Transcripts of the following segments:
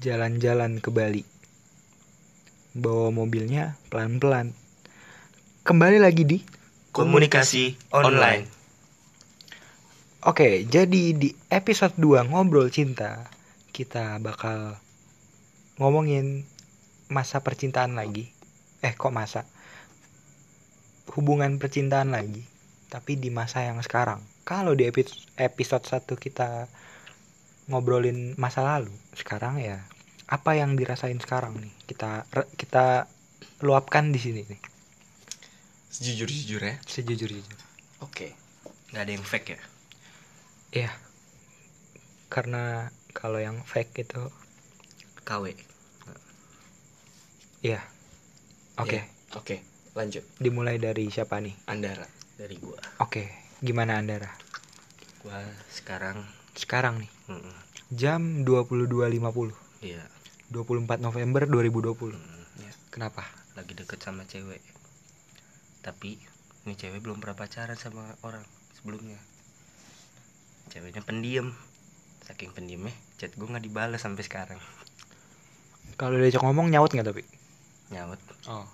jalan-jalan ke Bali. Bawa mobilnya pelan-pelan. Kembali lagi di Komunikasi online. Oke, jadi di episode 2 Ngobrol Cinta kita bakal ngomongin masa percintaan lagi. Eh, kok masa? Hubungan percintaan lagi, tapi di masa yang sekarang. Kalau di epi- episode 1 kita ngobrolin masa lalu, sekarang ya apa yang dirasain sekarang nih? Kita kita luapkan di sini nih, Sejujur-jujurnya. sejujur-jujur. Oke. Nggak ada yang fake ya? Iya. Karena kalau yang fake itu KW. Iya. Oke, Ya, Oke. Lanjut. dimulai dari siapa nih? Andara dari gua. Oke, gimana Andara? Gua sekarang Sekarang nih, mm, jam 22.50. iya 24 November 2020. mm, Ya, kenapa? lagi deket sama cewek. Tapi ini cewek belum pernah pacaran sama orang sebelumnya. Ceweknya pendiam. Saking pendiamnya, chat gua nggak dibalas sampai sekarang. Kalau diajak ngomong nyaut nggak tapi? Nyaut, Oh.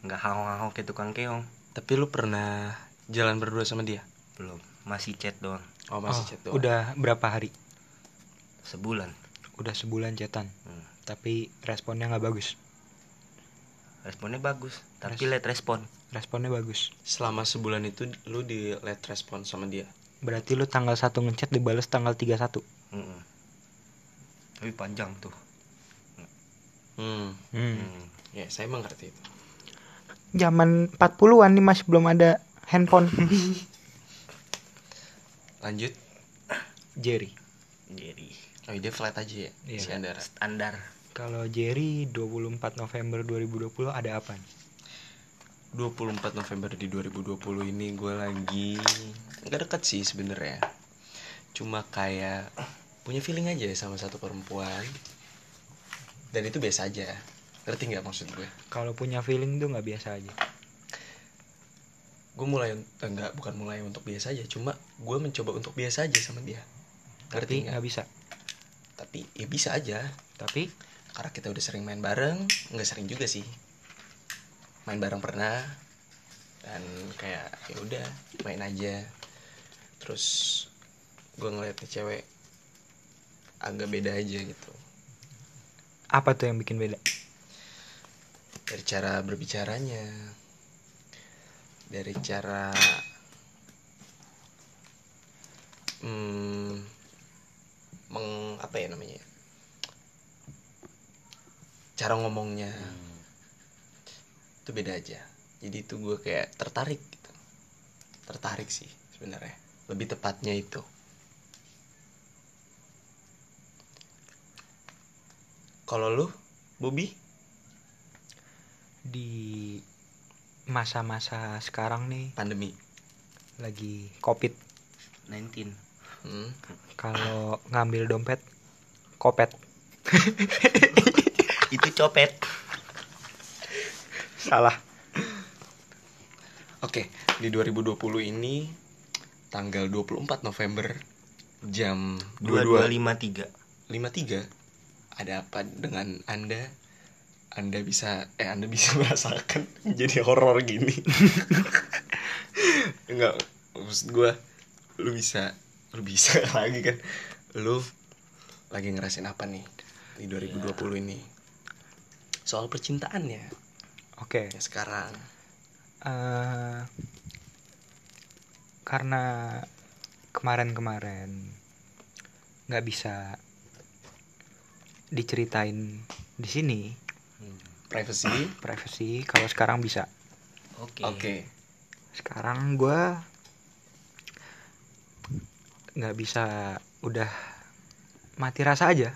nggak haong-haong kayak tukang keong. Tapi lu pernah jalan berdua sama dia? Belum, masih chat doang. Oh, masih Oh, chat doang. Udah berapa hari? Sebulan. Udah sebulan chatan. Hmm. Tapi responnya nggak bagus. Responnya bagus, tapi Res- late respon. Responnya bagus. Selama sebulan itu lu di late respon sama dia. Berarti lu tanggal 1 ngechat dibales tanggal 31. Mm-mm. Tapi panjang tuh. Hmm. Hmm. Hmm. Ya, saya mengerti itu. Zaman 40-an nih masih belum ada handphone. Lanjut. Jerry. Jadi Oh, dia flat aja ya, si Andara. standar. Kalau Jerry 24 November 2020 ada apa nih? 24 November di 2020 ini gue lagi nggak deket sih sebenarnya. Cuma kayak punya feeling aja sama satu perempuan. Dan itu biasa aja. Ngerti nggak maksud gue? Kalau punya feeling tuh nggak biasa aja. Gue mulai eh, nggak bukan mulai untuk biasa aja, cuma gue mencoba untuk biasa aja sama dia. Ngerti nggak bisa. Tapi ya bisa aja. Tapi? Karena kita udah sering main bareng nggak sering juga sih. Main bareng pernah. Dan kayak ya udah main aja. Terus gue ngeliat nih cewek agak beda aja gitu. Apa tuh yang bikin beda? dari cara berbicaranya. Dari cara hmm, meng apa ya namanya cara ngomongnya itu beda aja jadi itu gue kayak tertarik gitu tertarik sih sebenarnya lebih tepatnya itu kalau lu Bobby Di masa-masa sekarang nih pandemi lagi covid. 19. hmm. Kalau ngambil dompet, kopet. Itu copet. Salah. Oke, di 2020 ini tanggal 24 November jam 22.53 2253. ada apa dengan Anda? Anda bisa eh Anda bisa merasakan jadi horor gini. Enggak, maksud gue lu bisa lu bisa lagi kan lu lagi ngerasain apa nih di 2020 ini soal percintaannya. Oke. ya sekarang. Eh karena kemarin-kemarin nggak bisa diceritain di sini. Privacy. Privacy kalau sekarang bisa. Oke. oke. Sekarang gua nggak bisa udah mati rasa aja.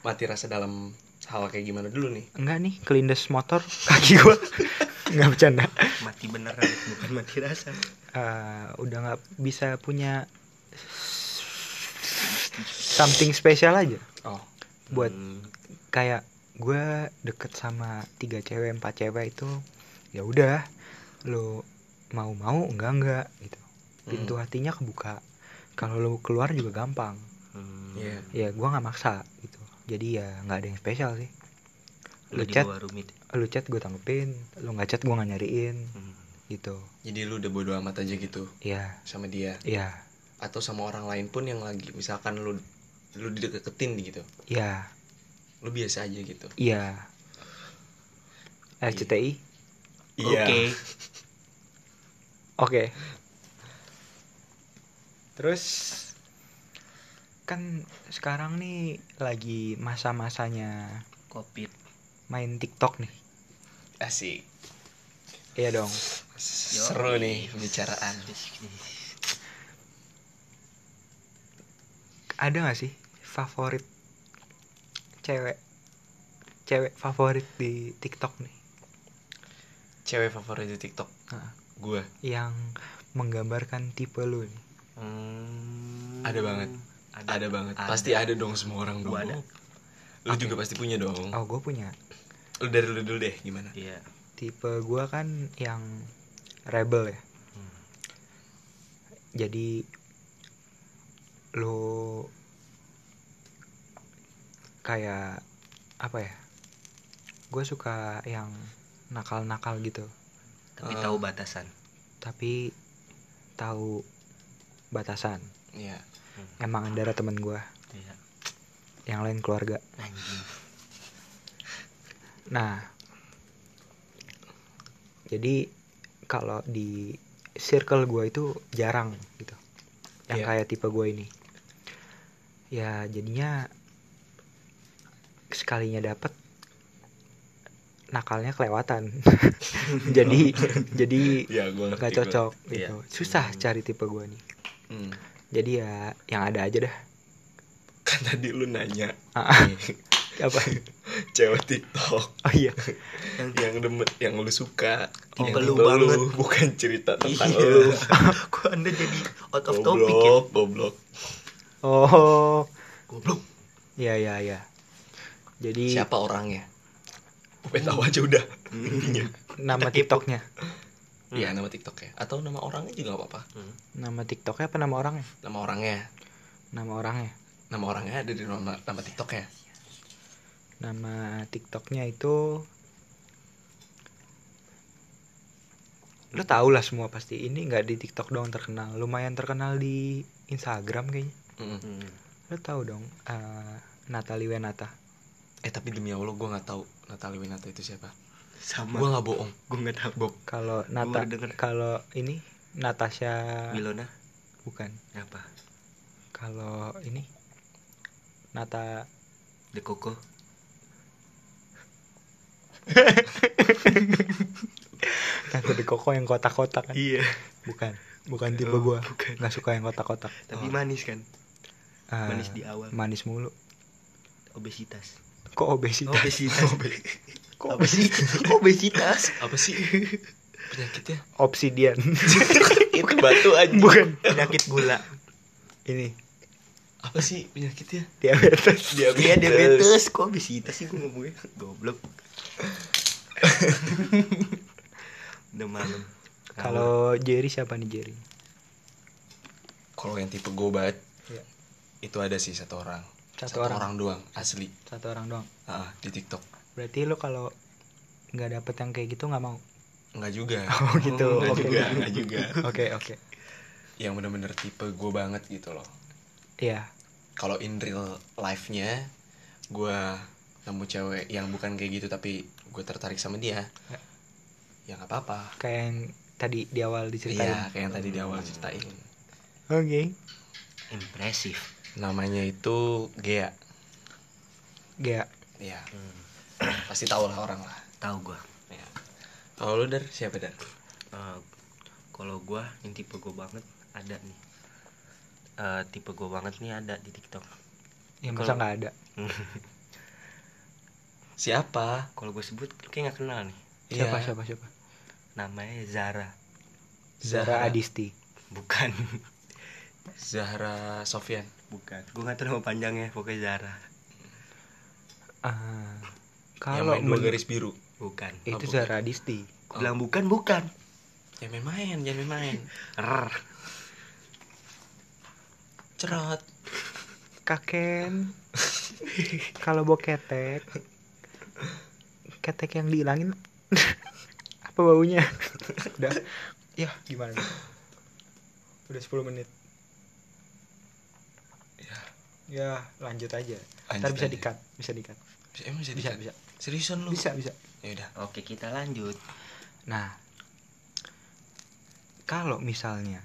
Mati rasa dalam hal kayak gimana dulu nih? Enggak nih kelindes motor kaki gua. Nggak bercanda. Mati beneran, bukan mati rasa. Eh, udah nggak bisa punya something spesial aja. Oh. Buat Hmm, kayak gue deket sama tiga cewek empat cewek itu ya udah lo mau mau enggak enggak gitu. Pintu Hmm. hatinya kebuka. Kalau lo keluar juga gampang. Hmm. Iya. ya gue nggak maksa jadi ya nggak ada yang spesial sih. Lu Lu chat rumit. lu chat gue tanggepin. Lu nggak chat gue nggak nyariin. Hmm. gitu. Jadi lu udah bodo amat aja gitu? Iya. Sama dia? Iya. Atau sama orang lain pun yang lagi misalkan lu lu dideketin gitu. iya. Lu biasa aja gitu. iya. RCTI Iya. Oke. oke. Terus kan sekarang nih lagi masa-masanya Covid. main TikTok nih Asik. iya dong Seru nih pembicaraan. ada gak sih favorit cewek cewek favorit di TikTok nih Cewek favorit di TikTok Heeh. gua. yang menggambarkan tipe lu nih Hmm. Ada banget. Ada, banget. Pasti ada dong semua orang dong. Gua ada. Lu juga pasti punya dong. oh gue punya Lu dari lu dulu deh gimana? Iya. tipe gua kan yang rebel ya Hmm. jadi lu kayak apa ya gue suka yang nakal-nakal gitu Tapi Ah. tahu batasan. tapi tahu batasan Iya. Emang Andara temen gua. Iya. yang lain keluarga. Anjing. nah jadi kalau di circle gua itu jarang gitu. Yang Iya. kayak tipe gua ini. Ya jadinya sekalinya dapet nakalnya kelewatan. Jadi jadi Ya, nggak cocok Iya. gitu. Susah cari tipe gua nih. Hmm. Jadi ya yang ada aja dah. Kan tadi lu nanya. Ah, apa? Cewek TikTok. Oh iya. Yang demen yang lu suka. Oh, yang lu banget. bukan cerita tentang Iya. lu. Kok Anda jadi out of topic ya? goblok goblok. Oh. Goblok. iya iya iya. Jadi siapa orangnya? Gue tahu aja udah intinya. Nama Kita Iya nama TikTok ya. Atau nama orangnya juga gak apa-apa. Hmm. nama tiktoknya apa nama orangnya? Nama orangnya. Nama orangnya. Nama orangnya ada di nama nama TikToknya. Nama tiktoknya itu lu tau lah semua pasti. Ini nggak di tiktok doang terkenal. Lumayan terkenal di instagram kayaknya. Hmm. lu tahu dong eh, Natalie Wenata. Eh tapi demi allah gue nggak tahu Natalie Winata itu siapa Sama. gue nggak bohong Gue nggak tahu. Kalau Nata kalau ini Natasha Milona. bukan Apa? kalau ini Nata The Coco. Nata de Coco yang kotak-kotak kan Iya. bukan bukan tipe Oh, bukan. nggak suka yang kotak-kotak Tapi Oh. manis kan. Ah, Manis di awal. manis mulu Obesitas. Kok obesitas Obesitas. kok Apa sih? Obesitas. apa sih penyakitnya obsidian itu batu aja bukan Penyakit gula. ini apa sih penyakitnya diabetes Iya diabetes. Kok obesitas sih gue ngomongnya? Goblok. Udah malam. kalau Jerry siapa nih Jerry kalau yang tipe gue banget Iya. itu ada sih satu orang Satu orang. doang asli. Satu orang doang. Ah, di TikTok. Berarti lo kalau nggak dapet yang kayak gitu nggak mau? Nggak juga. Oh, gitu. nggak Oke. juga nggak juga. Oke oke. Yang bener-bener tipe gue banget gitu loh. Iya. Kalau in real life-nya gue nemu cewek yang bukan kayak gitu tapi gue tertarik sama dia Ya. ya nggak apa-apa. Kayak yang tadi di awal diceritain. Iya kayak yang tadi di awal ceritain. Oke. Impresif. Namanya itu Gea Gea ya Hmm. pasti tahu lah orang lah Tahu gua. ya. kalau lu dar siapa dar Eh, kalau gua yang tipe gua banget ada nih. Eh, tipe gua banget nih ada di TikTok. yang masa Kalau- nggak ada siapa Kalau gue sebut lu kayak nggak kenal nih. siapa Iya. siapa siapa Namanya Zara. Zara Zahra. Adisti Bukan. Zahra Sofyan Bukan. Gue nggak tahu nama panjangnya. Pokoknya Zara. Ah, yang kalau main dua garis biru Bukan. itu Oh, bukan. Zara Adisti Gua bilang bukan, bukan. yang main-main jangan main-main Rrr. cerot Kaken kalau bawa ketek ketek yang dihilangin apa baunya udah ya gimana udah 10 menit Ya, lanjut aja. Lanjut ntar bisa aja. dikat bisa dikat bisa- emang bisa bisa bisa, bisa. Seriusan lu? Bisa bisa. Ya udah. Oke kita lanjut. Nah kalau misalnya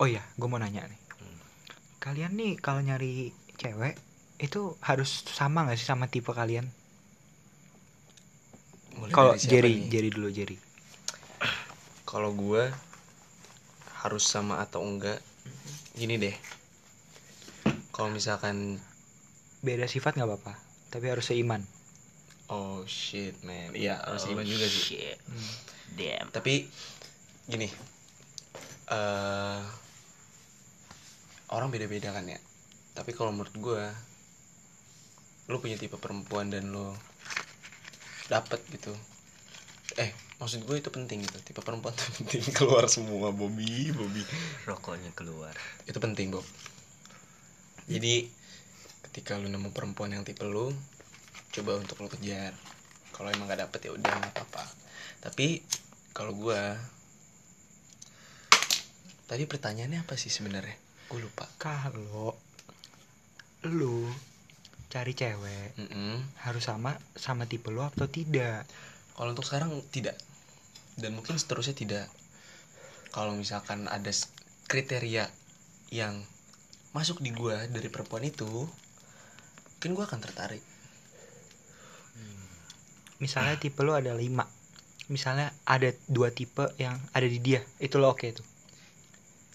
oh ya gue mau nanya nih. Hmm. kalian nih kalau nyari cewek itu harus sama gak sih sama tipe kalian? Mulai kalau Jerry nih? Jerry dulu Jerry. Kalau gue harus sama atau enggak gini deh kalau misalkan beda sifat nggak apa-apa tapi harus seiman. Oh shit man. Iya harus Oh, iman juga sih. shit. Hmm. Damn. Tapi gini eh orang beda-beda kan ya? Tapi kalau menurut gue lu punya tipe perempuan dan lu dapet gitu eh maksud gue itu penting gitu. Tipe perempuan tuh penting keluar semua Bobby Bobby. Rokoknya keluar. Itu penting Bob jadi ketika lu nemu perempuan yang tipe lu coba untuk lu kejar. Kalau emang gak dapet ya udah nggak apa-apa. Tapi kalau gua tadi pertanyaannya apa sih sebenarnya? Gue lupa. Kalau lu cari cewek Mm-mm. harus sama sama tipe lu atau tidak? Kalau untuk sekarang tidak. Dan mungkin seterusnya tidak. Kalau misalkan ada kriteria yang masuk di gua dari perempuan itu mungkin gua akan tertarik. Misalnya tipe lu ada lima. Misalnya ada dua tipe yang ada di dia. Itu lo oke tuh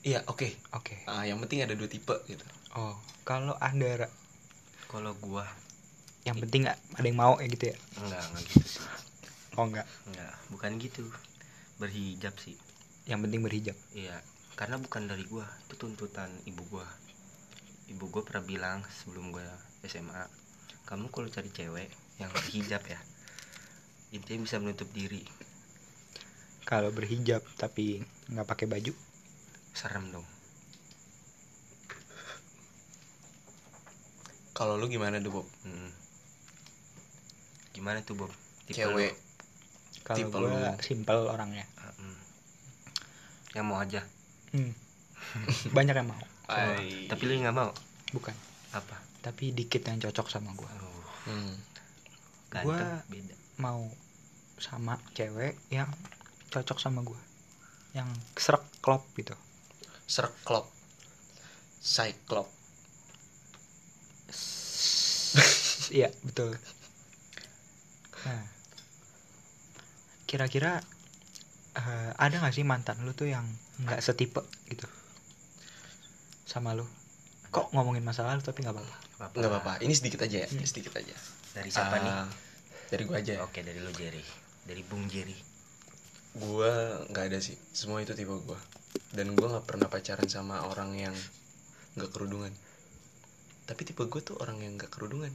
iya oke. Oke. Ah, yang penting ada dua tipe gitu. Oh kalau anda Ra, Kalau gua. Yang penting nggak ada yang mau ya gitu ya? Enggak, enggak gitu sih. Oh enggak. Enggak, bukan gitu. Berhijab sih. Yang penting berhijab. Iya, karena bukan dari gua, itu tuntutan ibu gua. Ibu gua pernah bilang sebelum gua SMA, kamu kalau cari cewek yang berhijab ya, intinya bisa menutup diri. kalau berhijab tapi nggak pakai baju Serem dong. kalau lu gimana tuh Bob Hmm. Gimana tuh Bob? Tipe cewek kalau gue simple orangnya hmm. Yang mau aja. Hmm. banyak yang mau Oh, tapi lu nggak mau? bukan. Apa? tapi dikit yang cocok sama gue Oh, hmm. beda. mau sama cewek yang cocok sama gue yang serak klop gitu. Serklop Cyclop. Iya betul. Nah. Kira-kira eh, ada nggak sih mantan lu tuh yang nggak setipe gitu sama lu. Kok ngomongin masa lalu tapi nggak apa-apa. Nggak apa-apa. Ini sedikit aja ya Hmm. ini sedikit aja. Dari siapa nih? Ah, dari gua aja. Oke, dari lu Jerry. Dari Bung Jerry. gua nggak ada sih. Semua itu tipe gua. Dan gua nggak pernah pacaran sama orang yang nggak kerudungan. Tapi tipe gua tuh orang yang nggak kerudungan.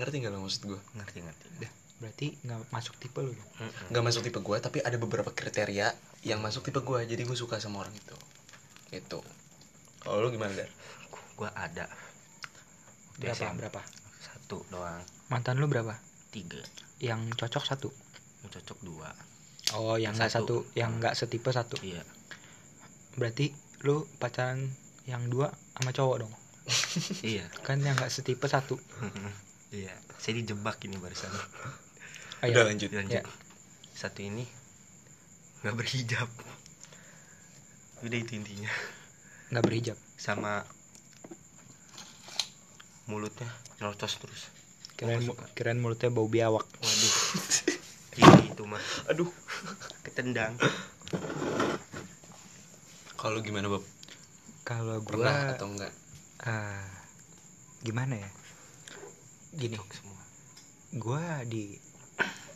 Ngerti nggak lo maksud gua? Ngerti ngerti. Dah, berarti nggak masuk tipe lu dong? Mm-mm. nggak masuk tipe gua tapi ada beberapa kriteria yang masuk tipe gua. Jadi gue suka sama orang itu. Itu kalau lu gimana dar Gua ada. Di berapa SMA. berapa Satu doang. mantan lu berapa Tiga. yang cocok satu Yang cocok dua. oh yang nggak Satu. satu yang nggak setipe satu Iya. berarti lu pacaran yang dua sama cowok dong iya. kan yang nggak setipe satu iya. Saya dijebak ini barusan. Ayo. udah lanjut Lanjut. Ya. Satu ini nggak berhijab. Udah itu intinya. Nggak berhijab Sama mulutnya nyelocos terus. suka. kirain mulutnya bau biawak Waduh. Ini itu mah aduh ketendang. kalau gimana Bob kalau pernah gua atau enggak ah, gimana ya gini semua. gua di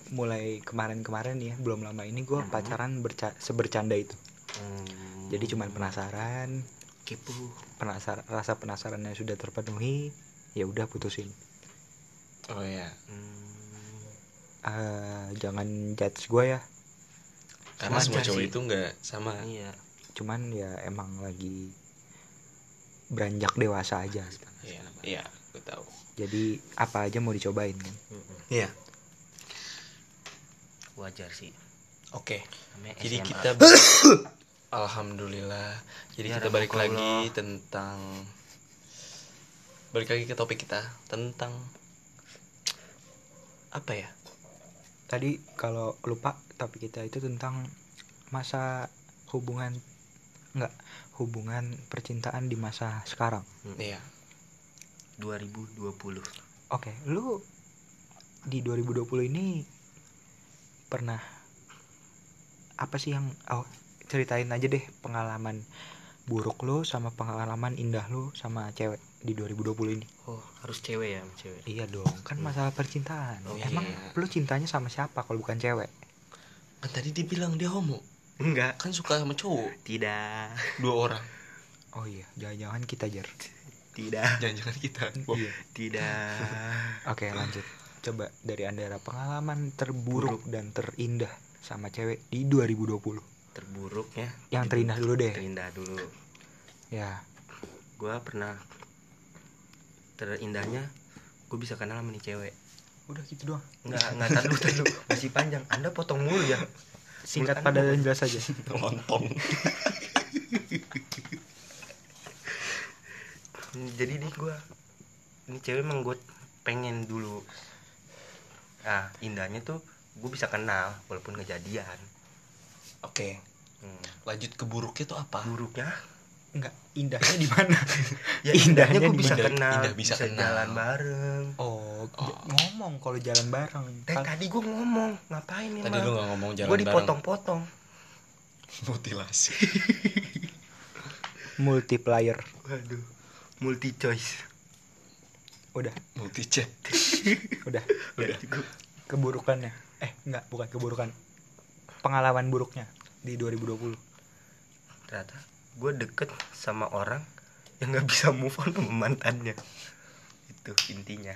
mulai kemarin-kemarin ya belum lama ini gua Mhm. pacaran berca sebercanda itu Hmm. jadi cuman penasaran kepo. penasaran rasa penasarannya sudah terpenuhi ya udah putusin oh ya Hmm. Eh, jangan judge gua ya karena semua cowok sih. itu enggak sama Iya. cuman ya emang lagi beranjak dewasa aja iya iya gue tahu Jadi apa aja mau dicobain kan? Iya wajar sih oke Namanya jadi kita alhamdulillah jadi Ya, kita balik Rahmatullah. lagi tentang balik lagi ke topik kita tentang apa ya Tadi kalau lupa topik kita itu tentang masa hubungan enggak hubungan percintaan di masa sekarang. iya 2020 Oke, lu di 2020 ini pernah apa sih yang oh ceritain aja deh pengalaman buruk lu sama pengalaman indah lu sama cewek di 2020 ini. oh harus cewek ya cewek Iya dong, kan masalah percintaan. Oh, Emang iya. lu cintanya sama siapa kalau bukan cewek? kan tadi dia bilang dia homo enggak kan suka sama cowok tidak dua orang Oh iya, jangan-jangan kita jar. tidak jangan-jangan kita Iya. tidak Oke, lanjut. Coba dari Andara pengalaman terburuk dan terindah sama cewek di 2020. Terburuknya Yang terindah dulu deh. terindah dulu. Ya, gua pernah terindahnya gue bisa kenal sama nih cewek. Udah gitu doang. nggak nggak tar dulu masih panjang. Anda potong mulu ya. Singkat pada dan jelas aja. lontong. Jadi nih gua ini cewek emang gue pengen dulu. Ah indahnya tuh gue bisa kenal walaupun kejadian oke hmm. lanjut ke buruknya tuh apa buruknya Enggak, indahnya di mana? ya Indahnya indahnya gue bisa kenal Indah bisa bisa, kenal. jalan bareng Oh, Oh. ngomong kalau jalan bareng. eh Kal- tadi gue ngomong ngapain nih tadi lu nggak ngomong jalan gue bareng dipotong-potong mutilasi multiplier. waduh multi choice Udah, multi chat udah. udah Keburukannya. Eh, enggak, bukan keburukan. Pengalaman buruknya di 2020. ternyata gue deket sama orang yang nggak bisa move on sama mantannya. Itu intinya.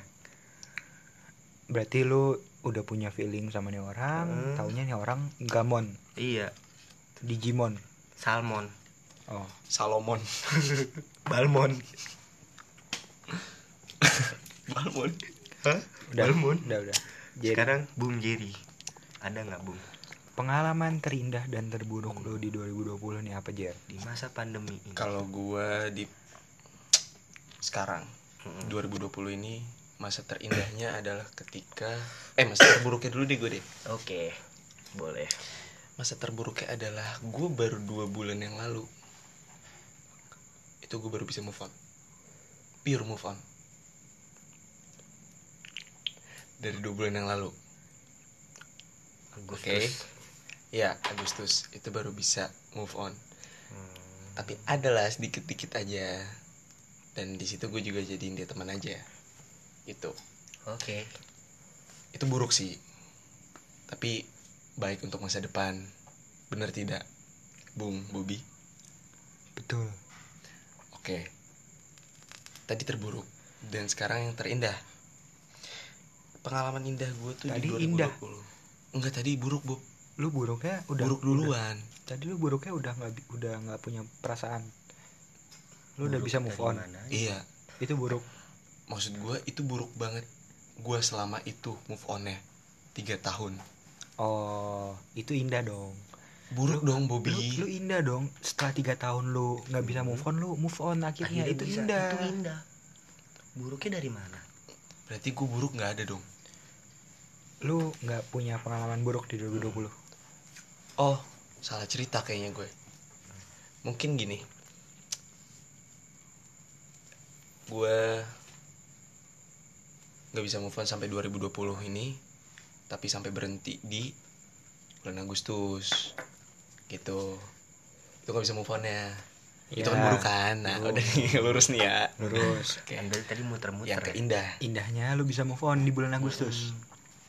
Berarti lu udah punya feeling sama nih orang, Hmm. taunya nih orang gamon, iya. Digimon. salmon. Oh, Salomon. Balmon. Balmon. Hah? udah, Balmon? udah, udah. Jadi, sekarang Bung Jerry. Ada nggak Bung pengalaman terindah dan terburuk lu di 2020 nih apa, Jer? di masa pandemi ini. Kalau gua di sekarang Mm-mm. 2020 ini masa terindahnya adalah ketika eh masa terburuknya dulu deh gue deh. Oke boleh. Masa terburuknya adalah gue baru dua bulan yang lalu. Itu gue baru bisa move on. Pure move on. Dari dua bulan yang lalu. Agustus ya Agustus itu baru bisa move on. Hmm, tapi adalah sedikit dikit aja. Dan di situ gue juga jadiin dia teman aja. Itu oke. Itu buruk sih. Tapi baik untuk masa depan. Bener tidak? Bung Bobi Betul. oke. Tadi terburuk dan sekarang yang terindah. Pengalaman indah gue tuh Tadi di 2020 indah. enggak tadi buruk Bob Lu buruknya udah buruk udah- duluan tadi lu buruknya udah nggak udah nggak punya perasaan. Lu udah Buruk bisa move on. mana iya Itu buruk. maksud gue itu buruk banget gue selama itu move onnya tiga tahun Oh, itu indah dong. buruk dong Bobby Lu, lu indah dong. Setelah tiga tahun lu nggak bisa move on, lu move on akhirnya, Akhirnya itu bisa, indah. itu indah buruknya dari mana berarti gue buruk nggak ada dong Lu nggak punya pengalaman buruk di 2020. Oh salah cerita kayaknya gue. Mungkin gini. Gue nggak bisa move on sampai 2020 ini tapi sampai berhenti di bulan Agustus. Gitu. Itu nggak bisa move on ya itu kan Ya, buruk kan? Nah buruk. udah nih lurus nih ya. Lurus. Anda tadi muter-muter yang ya? keindah. Indahnya lu bisa move on di bulan Agustus.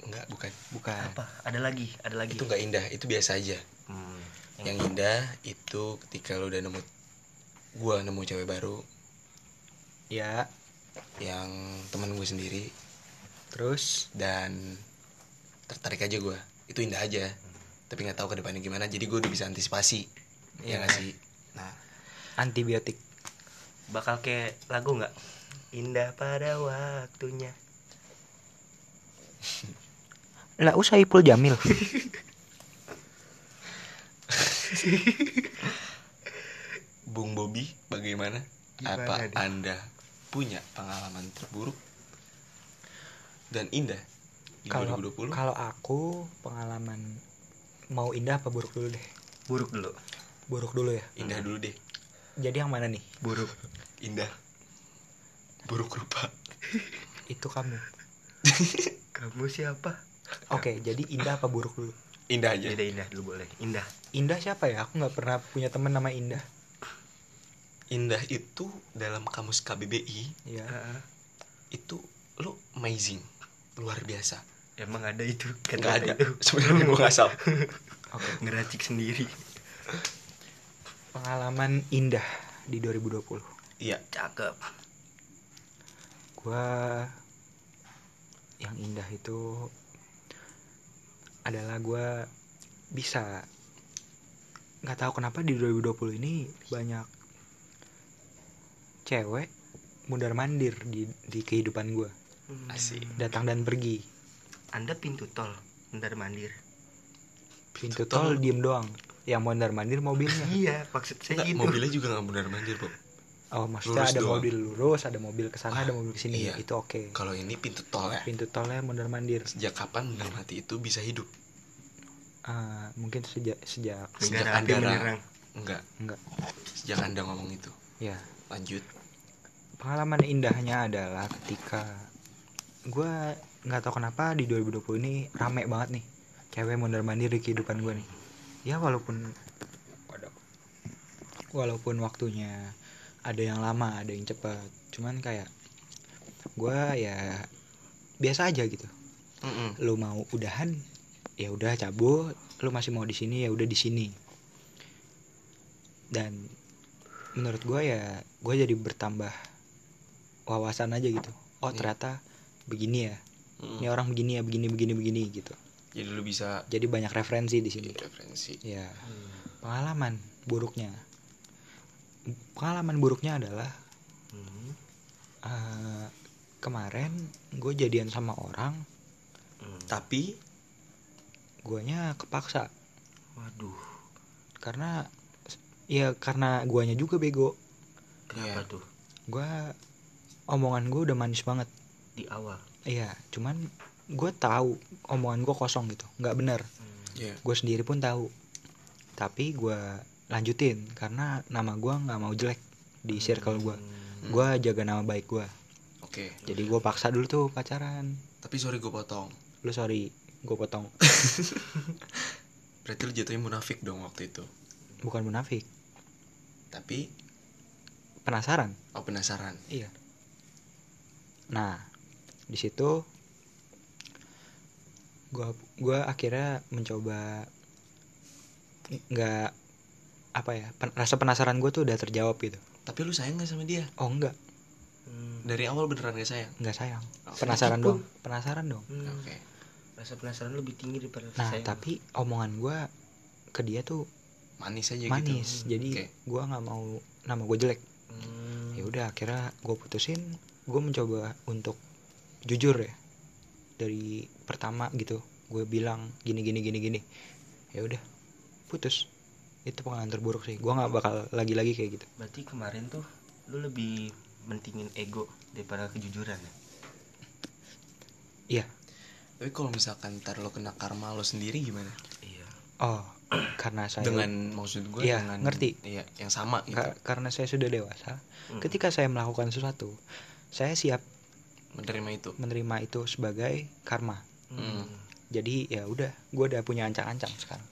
Enggak bukan. Bukan. apa? Ada lagi ada lagi. Itu nggak indah itu biasa aja. Hmm, yang indah itu ketika lo udah nemu gua nemu cewek baru. Ya, yang teman gue sendiri. Terus? Dan tertarik aja gue itu indah aja. Tapi nggak tahu ke depannya gimana jadi gue udah bisa antisipasi. Ya nggak sih? Nah. Antibiotik. bakal kayak lagu nggak? Indah pada waktunya lah usah Ipul Jamil Bung Bobby bagaimana? Gimana Apa anda punya pengalaman terburuk dan indah di kalau 2020? kalau aku pengalaman mau indah apa buruk dulu deh buruk dulu buruk dulu ya Indah dulu deh. jadi yang mana nih buruk Indah. Buruk rupa. itu kamu kamu siapa oke jadi indah apa buruk dulu Indah aja. indah indah dulu boleh. Indah. Indah siapa ya? Aku nggak pernah punya temen nama indah. Indah itu dalam kamus KBBI ya itu lo amazing, luar biasa. emang ada itu? Nggak ada. itu. Sebenarnya gue ngasal. oke. Ngeracik sendiri. Pengalaman indah di 2020 Iya. cakep. Gua yang indah itu adalah gua bisa nggak tahu kenapa di 2020 ini banyak cewek mundar mandir di di kehidupan gua. Asik. datang dan pergi. Anda pintu tol mundar mandir. Pintu Tol. tol. diem doang. Yang mondar mandir mobilnya. Iya maksud saya Enggak, gitu. mobilnya juga nggak benar mandir, Bob. Oh maksudnya Lurus ada doang. mobil lurus ada mobil ke sana ada Ah, mobil ke sini iya. itu oke Kalau ini pintu tol ya. pintu tolnya mondar mandir Sejak kapan benda mati itu bisa hidup? Ah, mungkin sejak sejak Sejak Anda- menyerang Enggak. enggak Sejak Anda ngomong itu. ya Lanjut. pengalaman indahnya adalah ketika gua nggak tahu kenapa di 2020 ini rame banget nih cewek mondar mandir di kehidupan gue nih ya walaupun walaupun waktunya ada yang lama ada yang cepat. Cuman kayak gua ya biasa aja gitu. Mm-mm. lu mau udahan ya udah cabut. Lu masih mau di sini ya udah di sini. Dan menurut gue ya gue jadi bertambah wawasan aja gitu. Oh Iya. ternyata begini ya. Ini orang begini ya begini begini begini gitu. Jadi lu bisa jadi banyak referensi di sini. Referensi. ya pengalaman buruknya pengalaman buruknya adalah Hmm. eh, kemarin gue jadian sama orang Hmm. Tapi guanya kepaksa. Waduh. Karena ya karena guanya juga bego. Kenapa Iya. tuh? Gua omongan gue udah manis banget. Di awal? Iya cuman gue tahu omongan gue kosong gitu nggak benar Hmm. ya gue sendiri pun tahu. Tapi gue lanjutin karena nama gue nggak mau jelek di circle gue Hmm. gue jaga nama baik gue oke. jadi gue paksa dulu tuh pacaran Tapi sorry gue potong. lu sorry gue potong Berarti lu jatuhnya munafik dong waktu itu. bukan munafik Tapi penasaran oh penasaran. iya nah di situ gua gua akhirnya mencoba nggak apa ya pen- rasa penasaran gue tuh udah terjawab gitu Tapi lu sayang gak sama dia? oh enggak Hmm. Dari awal beneran gak sayang? nggak sayang Oh, penasaran dong penasaran dong Hmm. Oke. rasa penasaran lebih tinggi daripada nah sayang. tapi omongan gue ke dia tuh Manis aja manis gitu. jadi Oke. gua nggak mau nama gue jelek Hmm. ya udah akhirnya gue putusin gue mencoba untuk jujur ya dari pertama gitu gue bilang gini gini gini gini ya udah putus itu pengalaman terburuk sih gue nggak bakal lagi lagi kayak gitu berarti kemarin tuh lu lebih mentingin ego daripada kejujuran ya iya Tapi kalau misalkan ntar lo kena karma lo sendiri gimana? iya oh karena saya Dengan maksud gue Iya, dengan ngerti. Iya, yang sama gitu. ka- karena saya sudah dewasa Hmm. ketika saya melakukan sesuatu saya siap Menerima itu. menerima itu sebagai karma Hmm. jadi ya udah gue udah punya ancang-ancang sekarang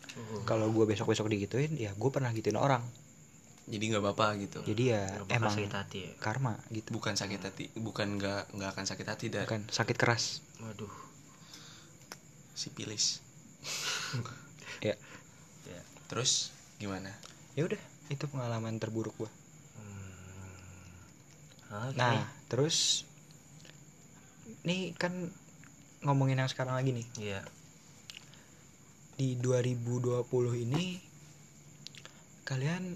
Kalau gue besok besok digituin ya gue pernah gituin orang. Jadi nggak apa-apa gitu. jadi ya bakal emang sakit hati ya. karma gitu. Bukan sakit hati, bukan nggak nggak akan sakit hati dan bukan sakit keras. Waduh. Sipilis. ya. Ya. Terus gimana? ya udah itu pengalaman terburuk gue Hmm. Oke. nah terus nih kan ngomongin yang sekarang lagi nih. Iya di 2020 ini kalian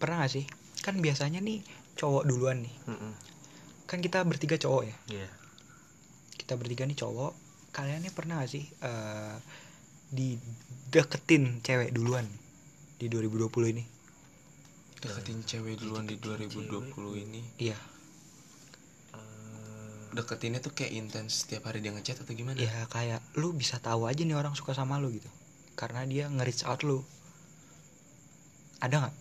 pernah gak sih? Kan biasanya nih cowok duluan nih. Mm-mm. kan kita bertiga cowok ya? Iya. kita bertiga nih cowok kalian nih pernah gak sih eh dideketin cewek duluan di 2020 ini? Deketin cewek duluan di 2020 ini. Iya deketinnya tuh kayak intens setiap hari dia ngechat atau gimana? Ya kayak lu bisa tahu aja nih orang suka sama lu gitu. Karena dia nge-reach out lu. Ada nggak?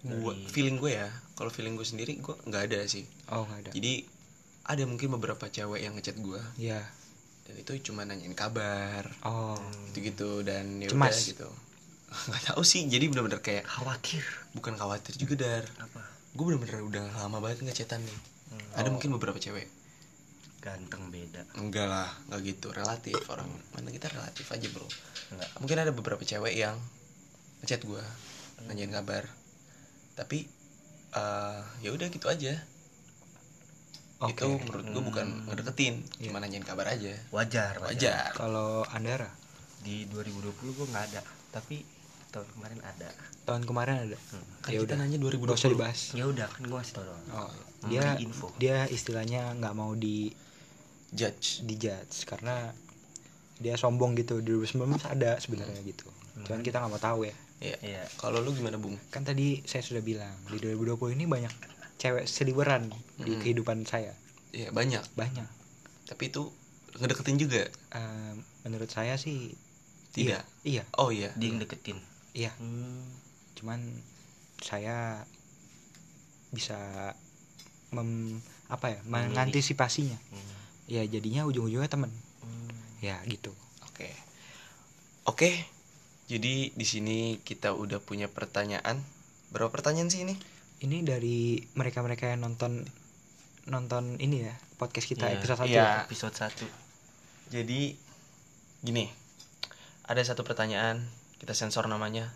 Gua feeling gue ya kalau feeling gue sendiri gue nggak ada sih. Oh nggak ada. Jadi ada mungkin beberapa cewek yang ngechat gue ya dan itu cuma nanyain kabar. Oh. Gitu-gitu dan ya udah gitu. Nggak tahu sih jadi bener-bener kayak khawatir. Bukan khawatir juga dar. Apa? gue bener-bener udah lama banget ngechatan nih Hmm. ada mungkin beberapa cewek Ganteng beda. enggak lah nggak gitu relatif orang mana kita relatif aja bro Enggak. mungkin ada beberapa cewek yang ngechat gue nanyain kabar tapi eh ya udah gitu aja Oke. itu menurut gue bukan Hmm. ngedeketin Iya. cuma nanyain kabar aja Wajar, wajar kalau Andara Di 2020 gue nggak ada, tapi tahun kemarin ada. tahun kemarin ada Hmm. kan Ya kita udah. nanya nggak 2020 usah dibahas Ya udah kan gue ngasih tau doang. oh, Memberi dia info. dia istilahnya nggak mau di judge dijudge karena dia sombong gitu di 2019 ada sebenarnya gitu cuman kita nggak mau tahu ya Iya. Iya. kalau lu gimana bung kan tadi saya sudah bilang di 2020 ini banyak cewek seliweran di Mm. kehidupan saya Iya banyak banyak tapi itu ngedeketin juga Eh, menurut saya sih tidak iya oh iya Dia yang deketin. Iya Hmm. cuman saya bisa mem apa ya Memilih. mengantisipasinya Hmm. ya jadinya ujung-ujungnya temen Hmm. ya gitu Oke. Oke. Jadi di sini kita udah punya pertanyaan. Berapa pertanyaan sih ini? ini dari mereka-mereka yang nonton nonton ini ya podcast kita Iya, episode satu iya. ya. Episode 1 Jadi gini. Ada satu pertanyaan, kita sensor namanya.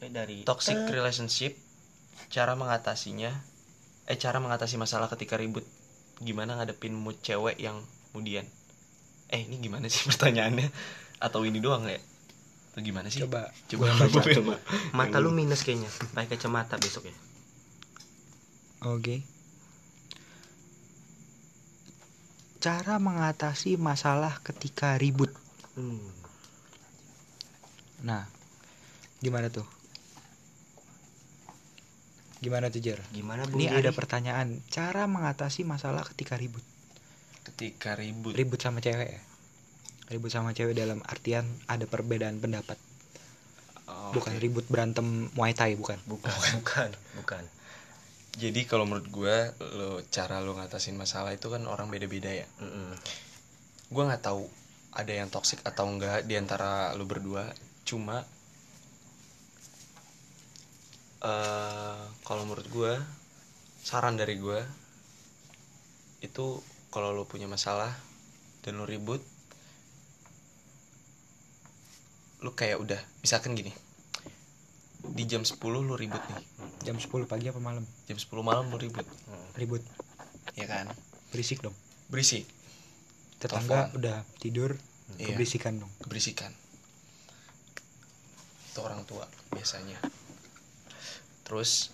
eh, dari Toxic relationship, cara mengatasinya. Eh cara mengatasi masalah ketika ribut. Gimana ngadepin mood cewek yang kemudian. Eh, ini gimana sih pertanyaannya? Atau ini doang ya? Atau gimana sih? coba coba baca. coba. mata lu minus kayaknya. Pakai kacamata besok ya. oke cara mengatasi masalah ketika ribut Hmm. Nah gimana tuh gimana tuh Jer Gimana Bu? ini Jerry? ada pertanyaan cara mengatasi masalah ketika ribut Ketika ribut. ribut sama cewek ya ribut sama cewek dalam artian ada perbedaan pendapat Oh, bukan ribut berantem muay thai bukan bukan, bukan, bukan. Jadi kalau menurut gue, lo cara lo ngatasin masalah itu kan orang beda-beda ya. Mm-mm. Gue nggak tahu ada yang toksik atau enggak di antara lo berdua. Cuma eh kalau menurut gue, saran dari gue itu kalau lo punya masalah dan lo ribut, lo kayak udah, misalkan gini, di jam 10 lo ribut nih, jam 10 pagi apa malam jam 10 malam lo ribut, Hmm. ribut ya kan? berisik dong Berisik, tetangga Telepon. udah tidur Iya. keberisikan dong keberisikan itu orang tua biasanya terus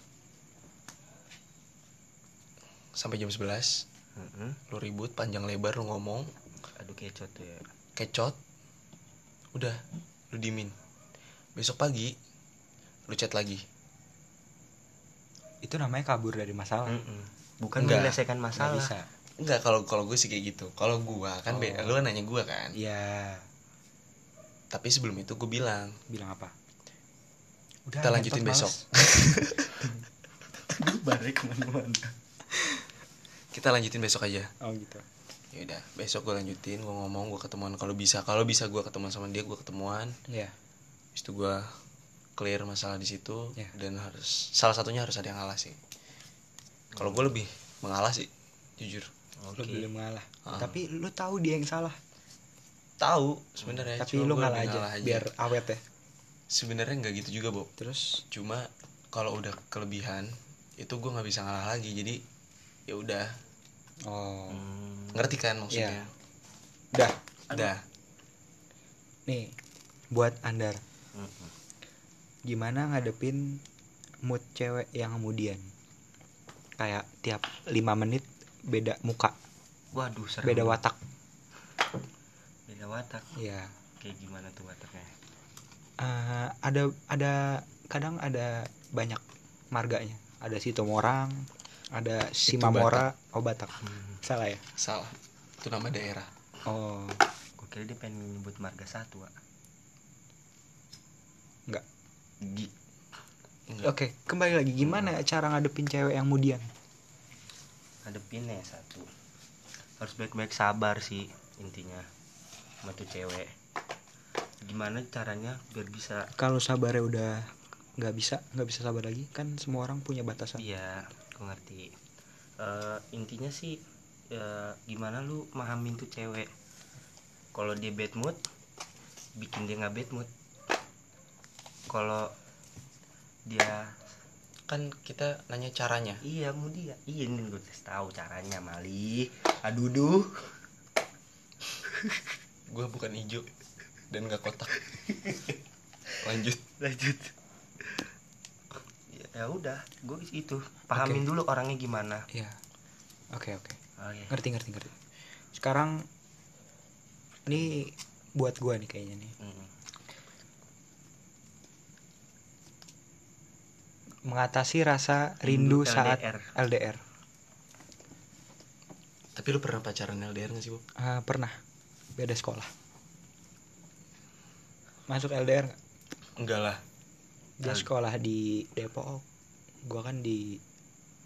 sampai jam 11 Mm-mm. lu ribut panjang lebar lu ngomong Aduh kecot tuh ya. kecot udah lu dimin besok pagi lu chat lagi itu namanya kabur dari masalah Mm-mm. Bukan Enggak. menyelesaikan Nggak masalah. bisa enggak kalau kalau gue sih kayak gitu kalau gua kan Oh. beda lu kan nanya gua kan ya tapi sebelum itu gue bilang bilang apa Kita lanjutin besok. Balik ke mana-mana. kita lanjutin besok aja. Oh gitu. Ya udah besok gue lanjutin gue ngomong gue ketemuan. Kalau bisa kalau bisa gue ketemuan sama dia gue ketemuan. Ya Habis itu gue clear masalah di situ Ya. dan harus salah satunya harus ada yang ngalah sih. Kalau gue lebih mengalah sih jujur. Lu Oke. belum ngalah Ah. tapi lu tahu dia yang salah. Tahu sebenarnya tapi lu ngalah lebih aja, biar awet ya sebenarnya nggak gitu juga Bob. Terus? Cuma kalau udah kelebihan itu gue nggak bisa ngalah lagi. Jadi ya udah. Oh. Hmm. ngerti kan maksudnya? Udah udah nih buat andar. Gimana ngadepin mood cewek yang kemudian? Kayak tiap lima menit beda muka. Waduh serem beda watak. Beda watak. Ya kayak gimana tuh wataknya Eh, ada ada kadang ada banyak marganya. Ada si Tomorang ada si Itu Mamora oh Batak. Hmm. salah ya? Salah. Itu nama daerah. Oh. Gue kira dia pengen nyebut marga satu Wak. Enggak. Gi. Enggak. oke kembali lagi. Gimana cara ngadepin cewek yang mudian? Hadepinnya satu. Harus baik-baik sabar sih intinya. Sama tuh cewek gimana caranya biar bisa kalau sabarnya udah nggak bisa nggak bisa sabar lagi kan semua orang punya batasan. Iya gue ngerti. Eh, intinya sih eh, gimana lu mahamin tuh cewek? Kalau dia bad mood bikin dia nggak bad mood. Kalau dia kan kita nanya caranya. Iya mau dia. Iya ini gue tes tahu caranya mali. Aduh duh. Gue bukan hijau dan gak kotak. Lanjut. Lanjut. Ya, ya udah gue itu pahamin Oke. dulu orangnya gimana. Ya oke oke. Oh, iya. ngerti ngerti ngerti. Sekarang ini buat gua nih kayaknya nih. Mm. mengatasi rasa rindu, Rindu saat LDR. LDR tapi lu pernah pacaran LDR gak sih Bob? Ah, pernah. Beda sekolah masuk LDR nggak? enggak lah. Dia sekolah di Depok. Gua kan di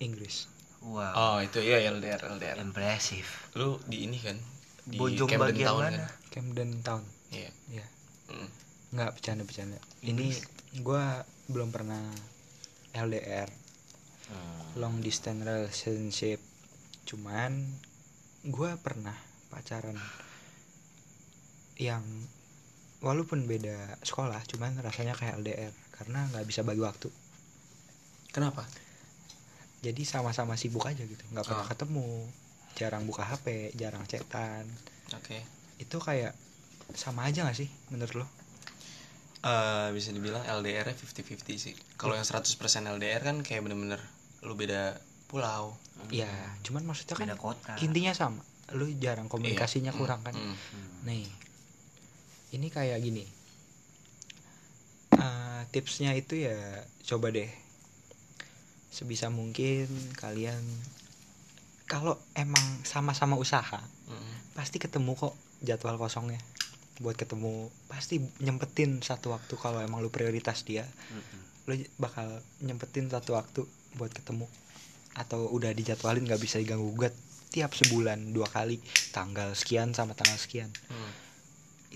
Inggris. Wow. Oh itu iya LDR LDR impresif lu di ini kan? Di bojong Camden bagian Town mana? Kan Camden Town. Iya. Ya Mm. nggak bercanda bercanda ini gua belum pernah LDR Hmm. long distance relationship. Cuman gua pernah pacaran yang walaupun beda sekolah cuman rasanya kayak LDR karena nggak bisa bagi waktu. Kenapa? Jadi sama-sama sibuk aja gitu nggak pernah Ah. ketemu jarang buka HP jarang chatan. Oke. Itu kayak sama aja gak sih menurut lo? Eh, bisa dibilang LDR nya 50-50 sih. Kalau yang 100% LDR kan kayak bener-bener lu beda pulau. Iya cuman maksudnya kan beda kota. intinya sama. Lu jarang komunikasinya Iya. kurang kan. Mm, mm. Hmm. nih ini kayak gini Eh, tipsnya itu ya coba deh sebisa mungkin kalian kalau emang sama-sama usaha Mm. pasti ketemu kok jadwal kosongnya buat ketemu pasti nyempetin satu waktu kalau emang lu prioritas dia Mm-mm. lu bakal nyempetin satu waktu buat ketemu atau udah dijadwalin nggak bisa diganggu gugat tiap sebulan dua kali tanggal sekian sama tanggal sekian Mm.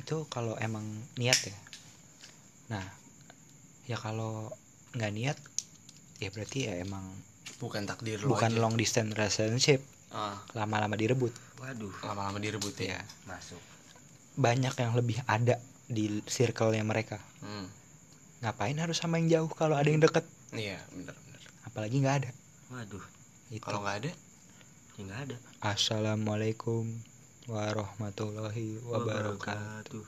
Itu kalau emang niat ya. Nah ya kalau nggak niat ya berarti ya emang bukan takdir lu bukan aja. long distance relationship. Ah, lama-lama direbut. Waduh. Lama-lama direbut ya? Ya masuk. Banyak yang lebih ada di circle-nya mereka. Mm. ngapain harus sama yang jauh kalau ada yang deket? Iya bener-bener apalagi nggak ada. Waduh. Itu kalau nggak ada ya nggak ada. Assalamualaikum warahmatullahi wabarakatuh.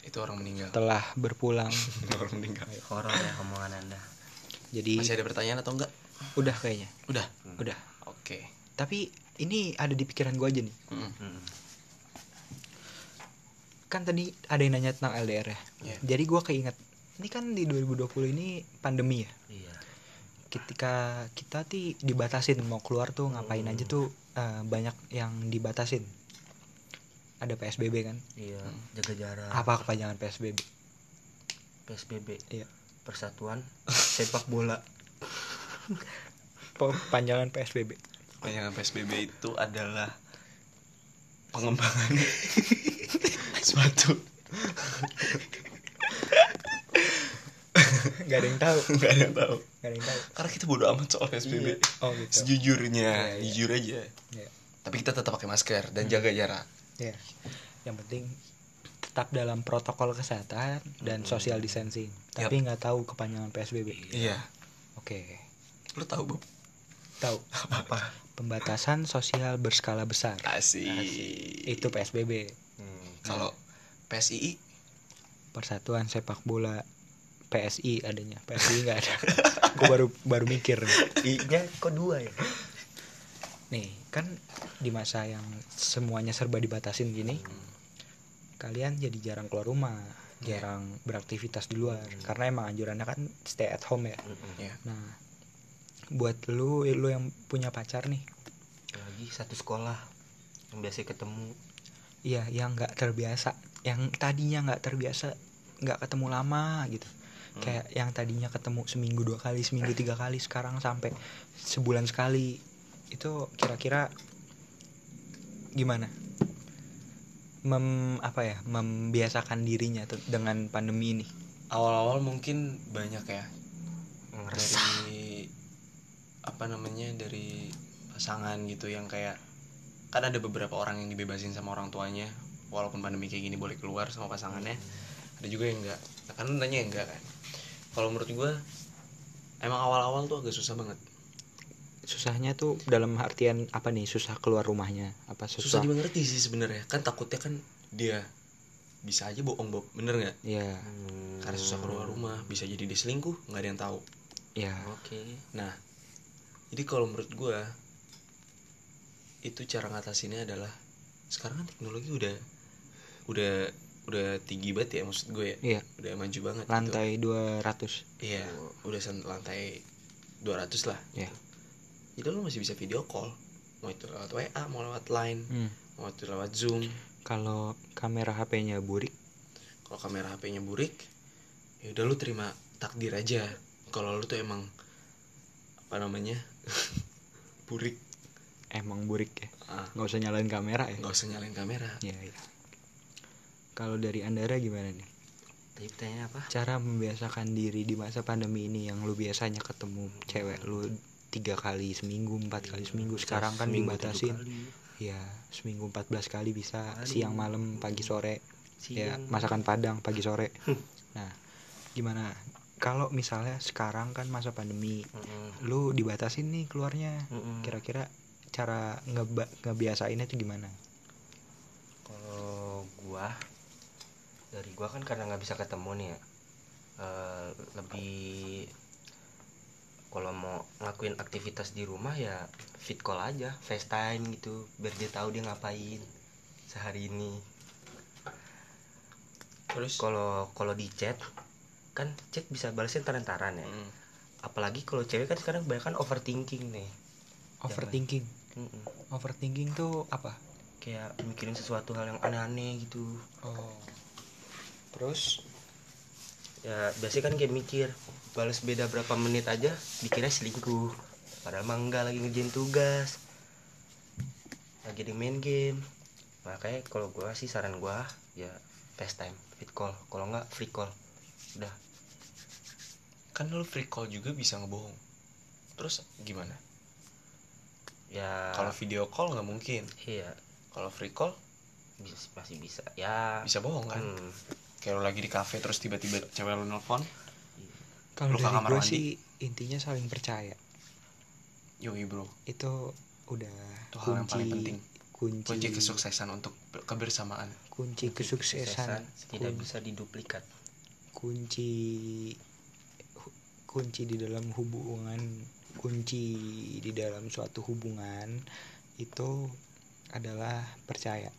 Itu orang meninggal. Telah berpulang. Orang meninggal. Horor ya omongan anda. Jadi masih ada pertanyaan atau enggak? Udah kayaknya. Udah? Udah. Oke. Tapi ini ada di pikiran gue aja nih. Mm. Mm. kan tadi ada yang nanya tentang LDR ya. Iya. jadi gue keinget ini kan di 2020 ini pandemi ya. Iya. Ketika kita tuh dibatasin mau keluar tuh ngapain aja tuh eh, banyak yang dibatasin ada PSBB kan? Iya jaga jarak. Apa kepanjangan PSBB PSBB Iya. persatuan sepak bola. Panjangan PSBB Panjangan PSBB itu adalah pengembangan suatu nggak ada yang tahu. Nggak ada yang tahu. Nggak ada yang tahu. Karena kita bodo amat soal PSBB oh gitu. Sejujurnya Iya, iya. jujur aja. Iya. tapi kita tetap pakai masker dan jaga jarak ya yang penting tetap dalam protokol kesehatan dan social distancing. Tapi nggak tahu kepanjangan PSBB iya. Oke. Lu tahu Bob? Tahu. Apa pembatasan sosial berskala besar. Asik. Itu PSBB Hmm. kalau PSII Persatuan Sepak Bola PSI adanya. PSI nggak ada. Gue baru baru mikir. I nya kok dua ya nih kan di masa yang semuanya serba dibatasin gini kalian jadi jarang keluar rumah Iya. jarang beraktivitas di luar karena emang anjurannya kan stay at home ya Mm-mm. ya nah buat lu lu yang punya pacar nih lagi satu sekolah yang biasa ketemu iya yang nggak terbiasa yang tadinya nggak terbiasa nggak ketemu lama gitu Hmm. kayak yang tadinya ketemu seminggu dua kali seminggu tiga kali sekarang sampai sebulan sekali itu kira-kira gimana? Mem apa ya? Membiasakan dirinya tuh dengan pandemi ini? Awal-awal mungkin banyak ya. Dari apa namanya dari pasangan gitu yang kayak kan ada beberapa orang yang dibebasin sama orang tuanya. Walaupun pandemi kayak gini boleh keluar sama pasangannya. Ada juga yang enggak nah, kan nanya yang enggak kan. Kalau menurut gue emang awal-awal tuh agak susah banget susahnya tuh dalam artian apa nih? Susah keluar rumahnya apa susah? Susah, dimengerti sih sebenarnya. Kan takutnya kan dia bisa aja bohong Bob. Bener nggak? Ya Hmm. karena susah keluar rumah bisa jadi dia selingkuh nggak ada yang tahu. Ya oke. Nah, jadi kalau menurut gua itu cara ngatasinnya adalah sekarang kan teknologi udah udah udah tinggi banget ya maksud gue ya. Iya. Udah maju banget gitu. lantai 200 Iya, udah lantai 200 lah. ya Jadi lo masih bisa video call. Mau itu lewat WA, mau lewat Line, Hmm. mau itu lewat Zoom. kalau kamera HP-nya burik Kalau kamera HP-nya burik, ya udah lu terima takdir aja. Kalau lu tuh emang apa namanya? burik. emang burik ya Ah, nggak usah nyalain kamera ya nggak usah nyalain kamera. ya ya kalau dari Andara gimana nih tadi pertanyaannya apa cara membiasakan diri di masa pandemi ini yang lu biasanya ketemu cewek lu tiga kali seminggu empat kali seminggu. Sekarang kan Seminggu dibatasin. kali. ya seminggu 14 kali bisa. Aduh. siang malam pagi sore. Ya Siang. masakan padang pagi sore. Nah gimana? Kalau misalnya sekarang kan masa pandemi Mm-mm. lu dibatasin nih keluarnya. Kira-kira cara ngeba ngebiasainnya tuh gimana? Kalau gua dari gua kan karena nggak bisa ketemu nih ya. Eh, lebih kalau mau ngelakuin aktivitas di rumah ya fit call aja FaceTime gitu biar dia tahu dia ngapain sehari ini. Terus? Kalau kalau di chat kan chat bisa balasnya taran-taran ya. Mm. apalagi kalau cewek kan sekarang banyak kan overthinking nih. Overthinking? Mm-mm. overthinking tuh apa? Kayak mikirin sesuatu hal yang aneh-aneh gitu. Oh. Terus ya biasanya kan kayak mikir balas beda berapa menit aja dikira selingkuh. Padahal mah enggak lagi ngerjain tugas. Lagi di main game. Makanya kalau gua sih saran gua ya FaceTime fit call. Kalau enggak free call. Udah. Kan lu free call juga bisa ngebohong. Terus gimana? ya. Kalau video call nggak mungkin. iya. Kalau free call? Bisa masih bisa. Ya. Bisa bohong kan? hmm, Kayak lu lagi di cafe terus tiba-tiba cewek lu nelfon, kalau dari kamar gue mandi? sih intinya saling percaya yoi bro, itu udah itu hal yang paling penting. kunci Kunci kesuksesan untuk ber- kebersamaan. kunci kesuksesan tidak bisa diduplikat kunci kunci di dalam hubungan kunci di dalam suatu hubungan itu adalah percaya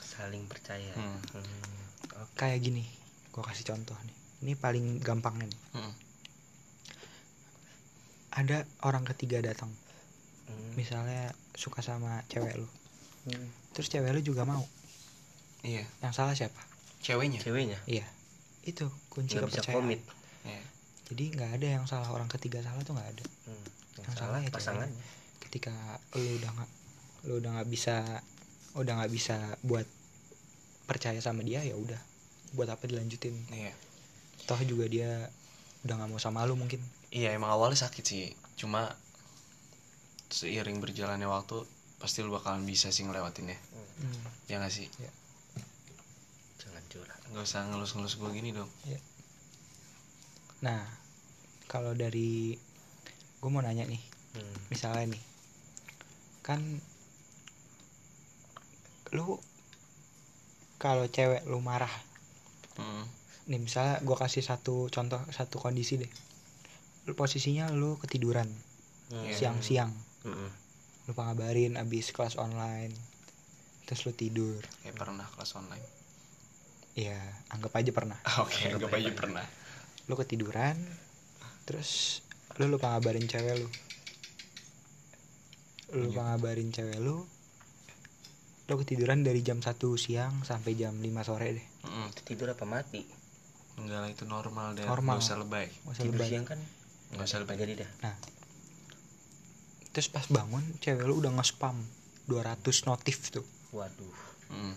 saling percaya Hmm. Hmm. Kayak gini gue kasih contoh nih. Ini paling gampangnya nih. Mm. ada orang ketiga datang. Hmm. misalnya suka sama cewek lu. Hmm. terus cewek lu juga mau. Iya, yang salah siapa? Ceweknya. ceweknya? Iya. Itu kunci nggak bisa kepercayaan. komit. Iya. jadi nggak ada yang salah orang ketiga salah tuh nggak ada. Hmm. yang, Yang salah salah ya pasangannya. Ketika lu udah nggak lu udah nggak bisa udah nggak bisa buat percaya sama dia ya udah buat apa dilanjutin Iya. toh juga dia udah nggak mau sama lu mungkin Iya, emang awalnya sakit sih. Cuma seiring berjalannya waktu pasti lu bakalan bisa sih ngelewatinnya. Hmm. Ya nggak sih? jangan curhat Nggak usah ngelus-ngelus gue gini dong. nah kalau dari gue mau nanya nih Hmm. misalnya nih kan lu kalau cewek lu marah Mm. nih misalnya gue kasih satu contoh satu kondisi deh. Lu posisinya lu ketiduran Hmm. siang-siang. Hmm. lu lupa ngabarin abis kelas online terus lu tidur. Kayak pernah kelas online? Ya anggap aja pernah. Oke anggap aja pernah. lu ketiduran terus lu lupa ngabarin cewek lu. Lu lupa ngabarin cewek lu lu ketiduran dari jam 1 siang sampai jam 5 sore deh Mm-mm. tidur apa mati? Enggak lah itu normal deh Normal. Nggak usah lebay. Nggak usah tidur lebay. siang kan? Nggak usah lebay. jadi dah. Terus pas bangun cewek lu udah nge-spam 200 notif tuh. Waduh. Mm.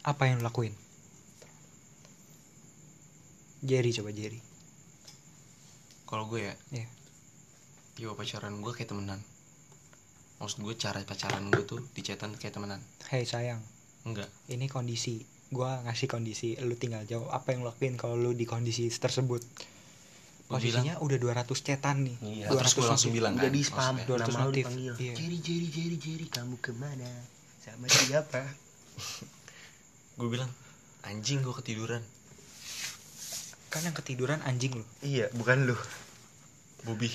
apa yang lu lakuin? Jerry coba Jerry. Kalau gue ya? Iya. Yo pacaran gue kayak temenan. Maksud gue cara pacaran gue tuh di chatan kayak temenan. Hei sayang. Enggak. Ini kondisi gua ngasih kondisi lu tinggal jawab apa yang lu lakuin kalau lu di kondisi tersebut. Posisinya udah 200 cetan nih. Iya. 200 terus gue langsung bilang udah kan di spam. 200 nama lu notif. dipanggil. Iya. Jerry Jerry Jerry Jerry kamu ke mana? Sama siapa? Gue bilang anjing gue ketiduran. Kan yang ketiduran anjing lu. Iya bukan lu. Bobby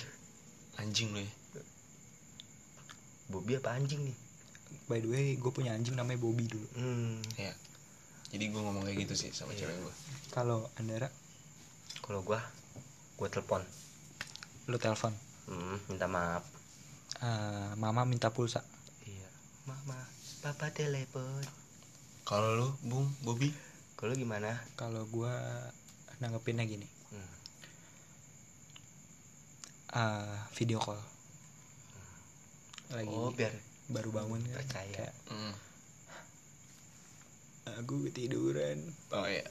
anjing lo ya. Bobby apa anjing nih? By the way gue punya anjing namanya Bobby dulu. Hmm. ya jadi gue ngomong kayak gitu sih sama Iya. cewek gue kalau Andara? Kalau gua gua telepon. Lu telepon? Hmm, minta maaf. Eh, mama minta pulsa. Iya. Mama papa telepon. Kalau lu bung Bobby? Kalau gimana? Kalau gua nanggepinnya gini. Hmm. eh, video call. Lagi oh biar baru bangun kan Percaya. kayak Mm. Aku ketiduran. Oh iya.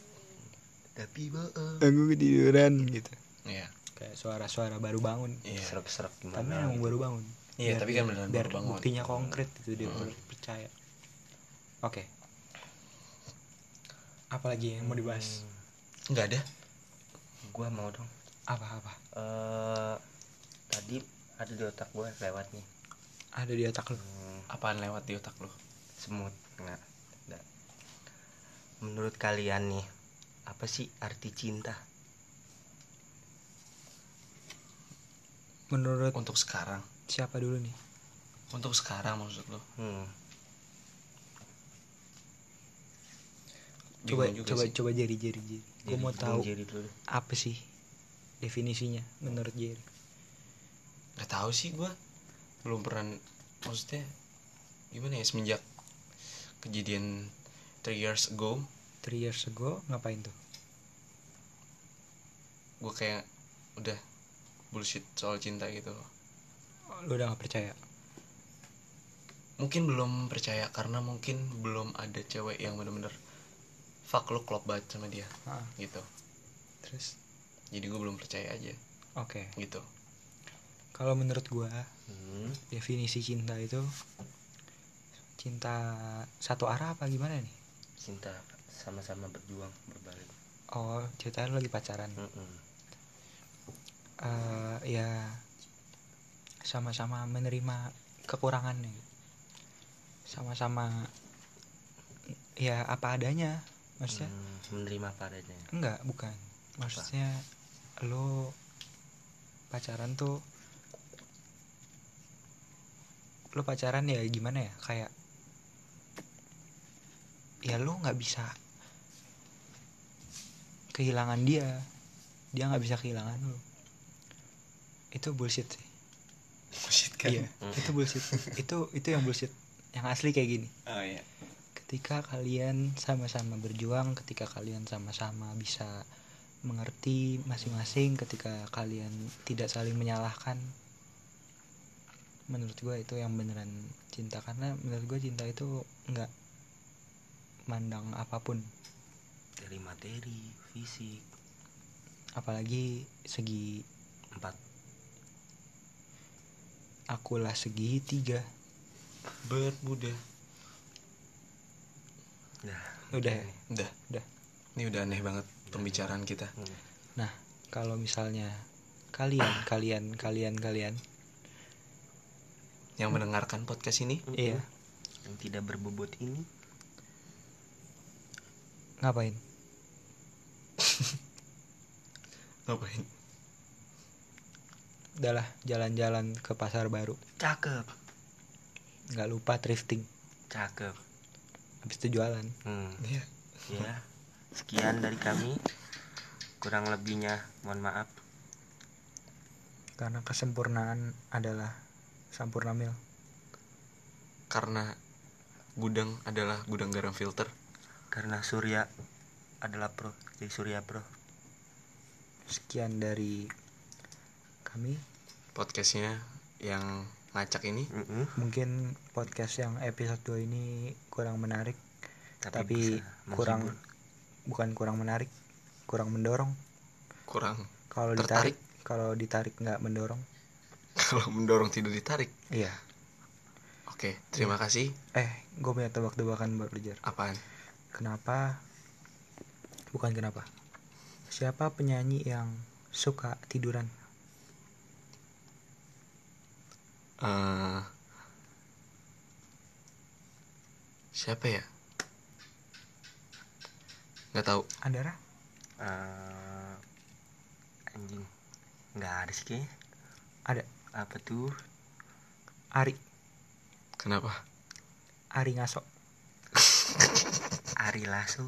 Tapi bohong aku ketiduran gitu. Iya. Kayak suara-suara baru bangun. Iya. Serak-serak tapi gimana emang baru bangun. Iya, Biar tapi kan beneran biar baru bangun. buktinya konkret itu dia Hmm. percaya. Oke. Apalagi yang mau dibahas? Nggak ada. Gua mau dong. Apa apa? Eh tadi ada di otak gua lewat nih. Ada di otak lu? Hmm, apaan lewat di otak lu? Semut nggak nggak. Menurut kalian nih apa sih arti cinta? Menurut untuk sekarang. siapa dulu nih? Untuk sekarang maksud lu? Hmm. coba Bingung juga coba sih. coba jeri jeri jeri gue mau tahu Jerry dulu. apa sih definisinya menurut Jerry? Nggak tahu sih gue belum pernah maksudnya gimana ya semenjak kejadian three years ago three years ago ngapain tuh? Gue kayak udah bullshit soal cinta gitu lu udah gak percaya? Mungkin belum percaya karena mungkin belum ada cewek yang bener-bener fuck lu klop banget sama dia Ah, gitu. Terus? Jadi gue belum percaya aja. Oke. Gitu. Kalau menurut gua hmm. definisi cinta itu cinta satu arah apa gimana nih? Cinta sama-sama berjuang berbalik. Oh ceritanya lu lagi pacaran. Mm-mm. Eh, ya sama-sama menerima kekurangannya sama-sama ya apa adanya maksudnya. Hmm, menerima apa adanya. Enggak bukan. Maksudnya lo pacaran tuh lo pacaran ya gimana ya? Kayak ya lo nggak bisa kehilangan dia dia nggak bisa kehilangan lo. Itu bullshit sih. Bullshit kan? Iya itu bullshit. Itu itu yang bullshit. Yang asli kayak gini. Oh iya. Ketika kalian sama-sama berjuang ketika kalian sama-sama bisa mengerti masing-masing ketika kalian tidak saling menyalahkan menurut gue itu yang beneran cinta. Karena menurut gue cinta itu nggak mandang apa pun. Dari materi fisik. Apalagi segi empat. Akulah segitiga bermuda nah udah ya? udah. Udah. ini udah aneh banget pembicaraan kita. Hmm. nah kalau misalnya kalian kalian kalian kalian. Yang mendengarkan podcast ini. Iya. Yang tidak berbobot ini. Ngapain ngapain? Udahlah jalan-jalan ke pasar baru. Cakep. Nggak lupa thrifting. Cakep. Habis itu jualan. Hmm. Iya. ya sekian dari kami. Kurang lebihnya mohon maaf. Karena kesempurnaan adalah sampurna mil. Karena gudang adalah gudang garam filter. karena Surya adalah pro jadi Surya pro sekian dari kami Podcastnya yang ngacak ini Mm-mm. mungkin podcast yang episode 2 ini kurang menarik tapi, tapi bisa kurang menghibur. bukan kurang menarik kurang mendorong kurang kalau ditarik kalau ditarik nggak mendorong kalau mendorong tidak ditarik. iya Oke, terima kasih. eh gue punya tebak-tebakan buat belajar Apaan? kenapa bukan kenapa. Siapa penyanyi yang suka tiduran? Eh siapa ya? Nggak tahu. Andara? Eh, anjing. Nggak ada sih kayaknya. Ada. Apa tuh? Ari. Kenapa? Ari Ngaso. Ari Lasso